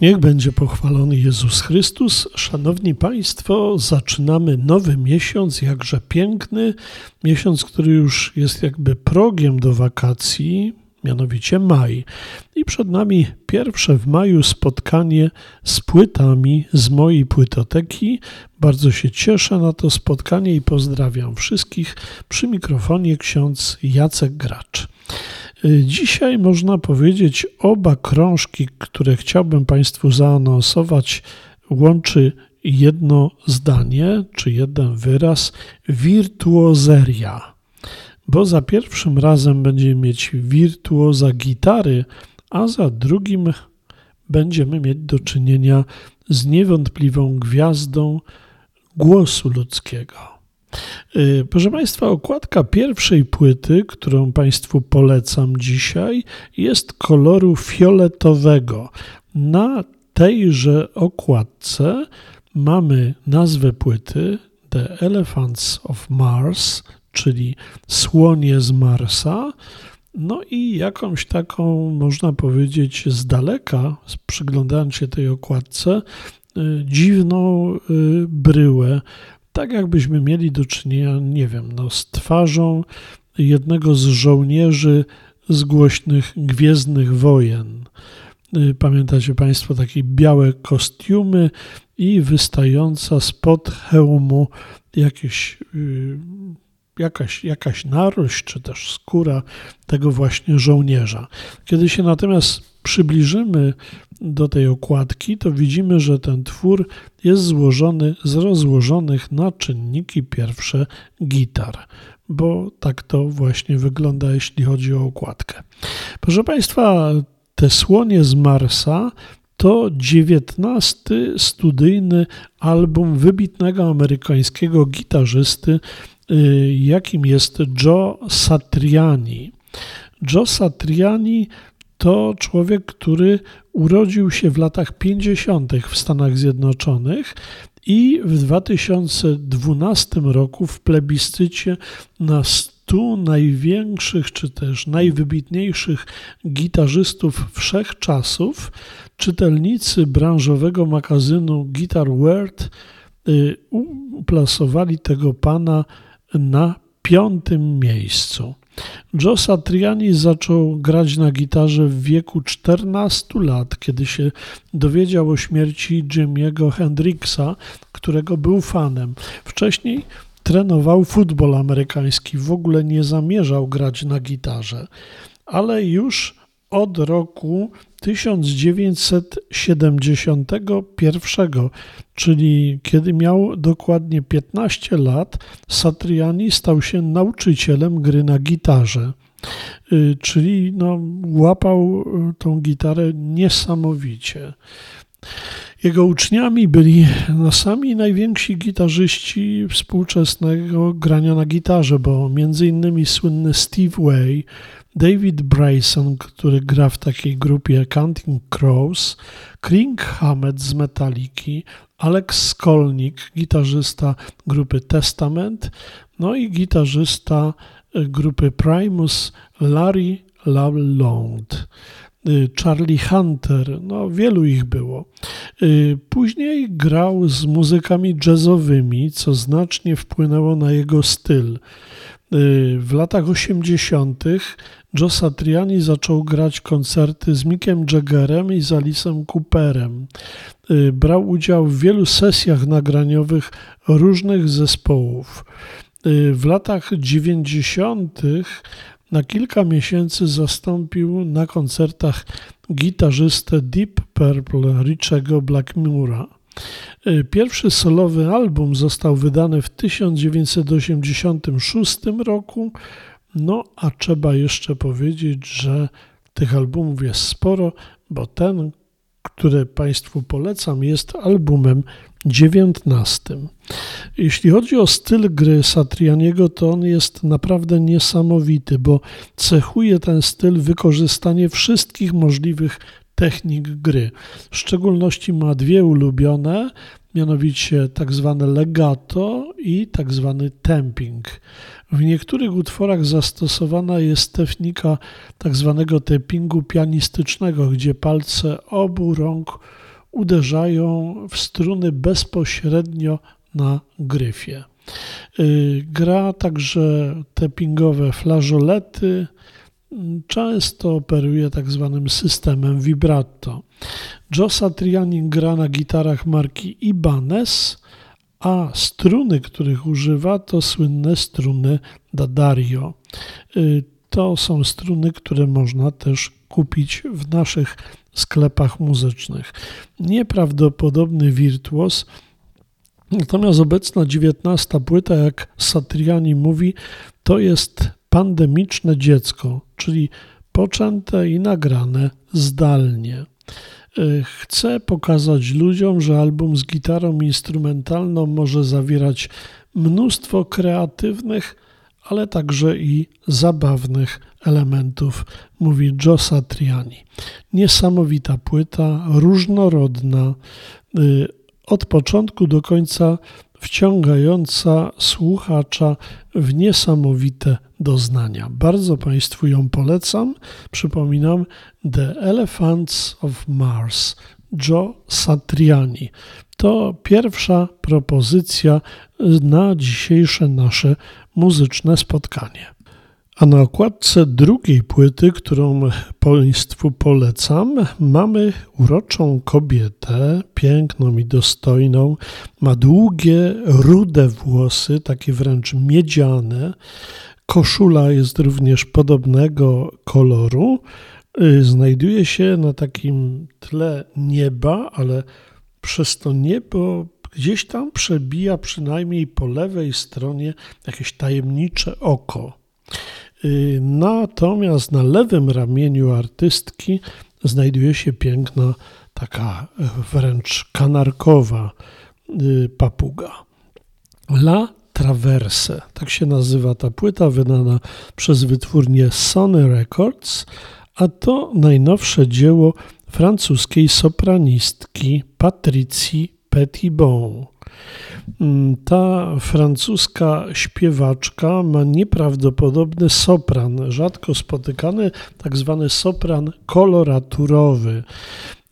Niech będzie pochwalony Jezus Chrystus. Szanowni Państwo, zaczynamy nowy miesiąc, jakże piękny. Miesiąc, który już jest jakby progiem do wakacji, mianowicie maj. I przed nami pierwsze w maju spotkanie z płytami z mojej płytoteki. Bardzo się cieszę na to spotkanie i pozdrawiam wszystkich. Przy mikrofonie ksiądz Jacek Gracz. Dzisiaj można powiedzieć, oba krążki, które chciałbym Państwu zaanonsować, łączy jedno zdanie czy jeden wyraz wirtuozeria. Bo za pierwszym razem będziemy mieć wirtuoza gitary, a za drugim będziemy mieć do czynienia z niewątpliwą gwiazdą głosu ludzkiego. Y, proszę Państwa, okładka pierwszej płyty, którą Państwu polecam dzisiaj, jest koloru fioletowego. Na tejże okładce mamy nazwę płyty The Elephants of Mars, czyli słonie z Marsa. No i jakąś taką, można powiedzieć, z daleka, przyglądając się tej okładce, y, dziwną y, bryłę tak jakbyśmy mieli do czynienia, nie wiem, no, z twarzą jednego z żołnierzy z głośnych Gwiezdnych Wojen. Y, pamiętacie Państwo takie białe kostiumy i wystająca spod hełmu jakieś, jakaś, jakaś narość czy też skóra tego właśnie żołnierza. Kiedy się natomiast przybliżymy do tej okładki, to widzimy, że ten twór jest złożony z rozłożonych na czynniki pierwsze gitar, bo tak to właśnie wygląda, jeśli chodzi o okładkę. Proszę Państwa, te słonie z Marsa to dziewiętnasty studyjny album wybitnego amerykańskiego gitarzysty, jakim jest Joe Satriani. Joe Satriani to człowiek, który urodził się w latach 50. w Stanach Zjednoczonych i w 2012 roku w plebiscycie na 100 największych czy też najwybitniejszych gitarzystów wszechczasów czytelnicy branżowego magazynu Guitar World y, uplasowali tego pana na piątym miejscu. Joe Satriani zaczął grać na gitarze w wieku 14 lat, kiedy się dowiedział o śmierci Jimiego Hendrixa, którego był fanem. Wcześniej trenował futbol amerykański, w ogóle nie zamierzał grać na gitarze, ale już od roku 1971, czyli kiedy miał dokładnie 15 lat, Satriani stał się nauczycielem gry na gitarze. Y, czyli no, łapał y, tą gitarę niesamowicie. Jego uczniami byli no, sami najwięksi gitarzyści współczesnego grania na gitarze, bo między innymi słynny Steve Way, David Bryson, który gra w takiej grupie Counting Crows, Kring Hammett z Metaliki, Alex Skolnick, gitarzysta grupy Testament, no i gitarzysta e, grupy Primus Larry LaLonde. Charlie Hunter, no wielu ich było. E, później grał z muzykami jazzowymi, co znacznie wpłynęło na jego styl. E, w latach 80. Joe Satriani zaczął grać koncerty z Mickiem Jaggerem i z Alice'em Cooperem. Y, brał udział w wielu sesjach nagraniowych różnych zespołów. Y, w latach 90. na kilka miesięcy zastąpił na koncertach gitarzystę Deep Purple Richego Blackmura. Y, pierwszy solowy album został wydany w 1986 roku, no a trzeba jeszcze powiedzieć, że tych albumów jest sporo, bo ten które Państwu polecam, jest albumem dziewiętnastym. Jeśli chodzi o styl gry Satrianiego, to on jest naprawdę niesamowity, bo cechuje ten styl wykorzystanie wszystkich możliwych technik gry. W szczególności ma dwie ulubione, mianowicie tak zwane legato i tak zwany tamping. W niektórych utworach zastosowana jest technika tak zwanego tappingu pianistycznego, gdzie palce obu rąk uderzają w struny bezpośrednio na gryfie. Y, gra także tappingowe flażolety, często operuje tak zwanym systemem vibrato. Joe Satriani gra na gitarach marki Ibanez, a struny, których używa, to słynne struny Dadario. Y, to są struny, które można też kupić w naszych sklepach muzycznych. Nieprawdopodobny wirtuos. Natomiast obecna dziewiętnasta płyta, jak Satriani mówi, to jest pandemiczne dziecko, czyli poczęte i nagrane zdalnie. Y, chcę pokazać ludziom, że album z gitarą instrumentalną może zawierać mnóstwo kreatywnych, ale także i zabawnych elementów, mówi Joe Satriani. Niesamowita płyta, różnorodna, y, od początku do końca wciągająca słuchacza w niesamowite doznania. Bardzo Państwu ją polecam. Przypominam The Elephants of Mars, Joe Satriani. To pierwsza propozycja na dzisiejsze nasze muzyczne spotkanie. A na okładce drugiej płyty, którą Państwu polecam, mamy uroczą kobietę, piękną i dostojną. Ma długie, rude włosy, takie wręcz miedziane. Koszula jest również podobnego koloru. Y, znajduje się na takim tle nieba, ale przez to niebo gdzieś tam przebija przynajmniej po lewej stronie jakieś tajemnicze oko. Y, natomiast na lewym ramieniu artystki znajduje się piękna, taka wręcz kanarkowa y, papuga. La Traverse, tak się nazywa ta płyta, wydana przez wytwórnię Sony Records, a to najnowsze dzieło francuskiej sopranistki Patricji Petitbon. Mm, ta francuska śpiewaczka ma nieprawdopodobny sopran, rzadko spotykany, tak zwany sopran koloraturowy.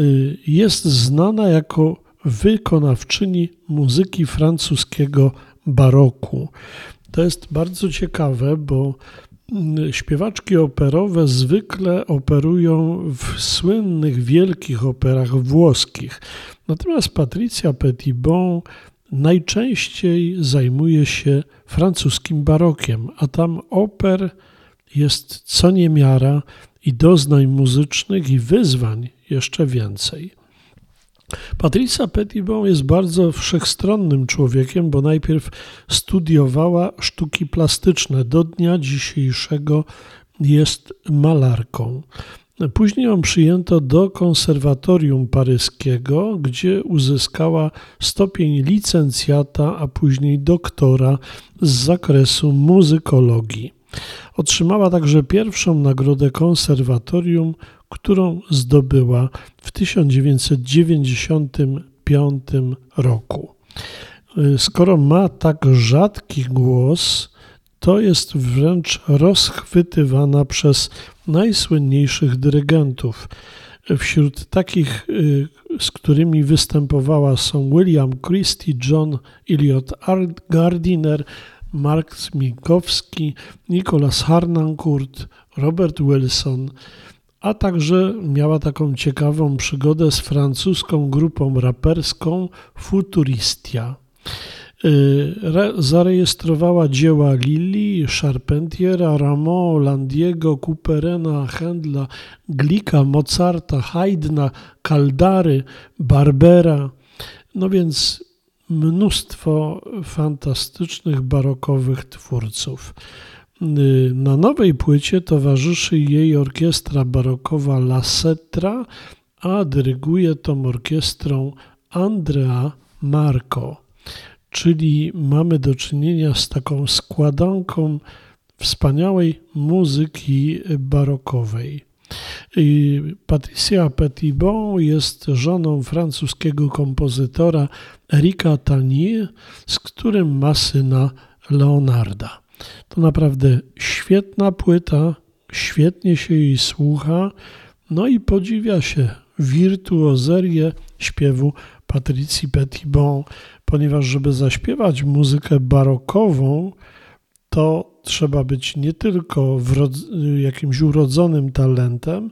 Y, jest znana jako wykonawczyni muzyki francuskiego baroku. To jest bardzo ciekawe, bo mm, śpiewaczki operowe zwykle operują w słynnych wielkich operach włoskich. Natomiast Patricia Petitbon najczęściej zajmuje się francuskim barokiem, a tam oper jest co niemiara i doznań muzycznych i wyzwań jeszcze więcej. Patricia Petitbon jest bardzo wszechstronnym człowiekiem, bo najpierw studiowała sztuki plastyczne. Do dnia dzisiejszego jest malarką. Później ją przyjęto do konserwatorium paryskiego, gdzie uzyskała stopień licencjata, a później doktora z zakresu muzykologii. Otrzymała także pierwszą nagrodę konserwatorium, którą zdobyła w 1995 roku. Skoro ma tak rzadki głos, to jest wręcz rozchwytywana przez najsłynniejszych dyrygentów. Wśród takich, y, z którymi występowała są William Christie, John Elliot Gardiner, Mark Smikowski, Nicholas Harnoncourt, Robert Wilson, a także miała taką ciekawą przygodę z francuską grupą raperską Futuristia. Y, zarejestrowała dzieła Lilli, Charpentiera, Rameau, Landiego, Couperena, Händla, Glika, Mozarta, Haydna, Kaldary, Barbera. No więc mnóstwo fantastycznych barokowych twórców. Y, na nowej płycie towarzyszy jej orkiestra barokowa La Setra, a dyryguje tą orkiestrą Andrea Marco, czyli mamy do czynienia z taką składanką wspaniałej muzyki barokowej. Patricia Petitbon jest żoną francuskiego kompozytora Erika Tanier, z którym ma syna Leonarda. To naprawdę świetna płyta, świetnie się jej słucha, no i podziwia się wirtuozerię śpiewu Patricji Petitbon, ponieważ żeby zaśpiewać muzykę barokową, to trzeba być nie tylko jakimś urodzonym talentem,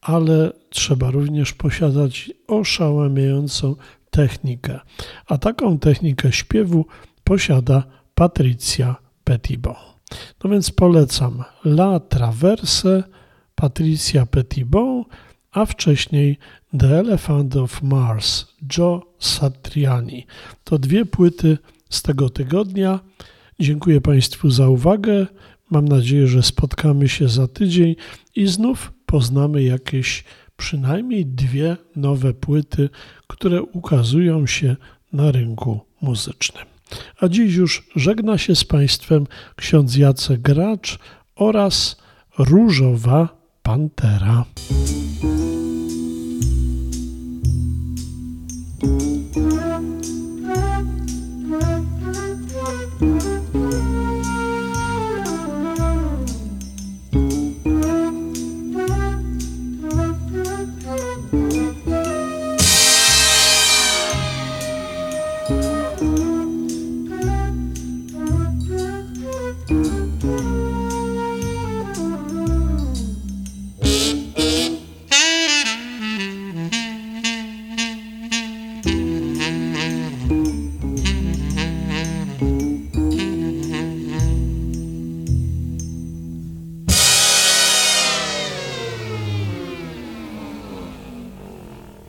ale trzeba również posiadać oszałamiającą technikę. A taką technikę śpiewu posiada Patricia Petitbon. No więc polecam La Traverse, Patricia Petitbon, a wcześniej The Elephant of Mars, Joe Satriani. To dwie płyty z tego tygodnia. Dziękuję Państwu za uwagę. Mam nadzieję, że spotkamy się za tydzień i znów poznamy jakieś przynajmniej dwie nowe płyty, które ukazują się na rynku muzycznym. A dziś już żegna się z Państwem ksiądz Jacek Gracz oraz Różowa Pantera. Thank you.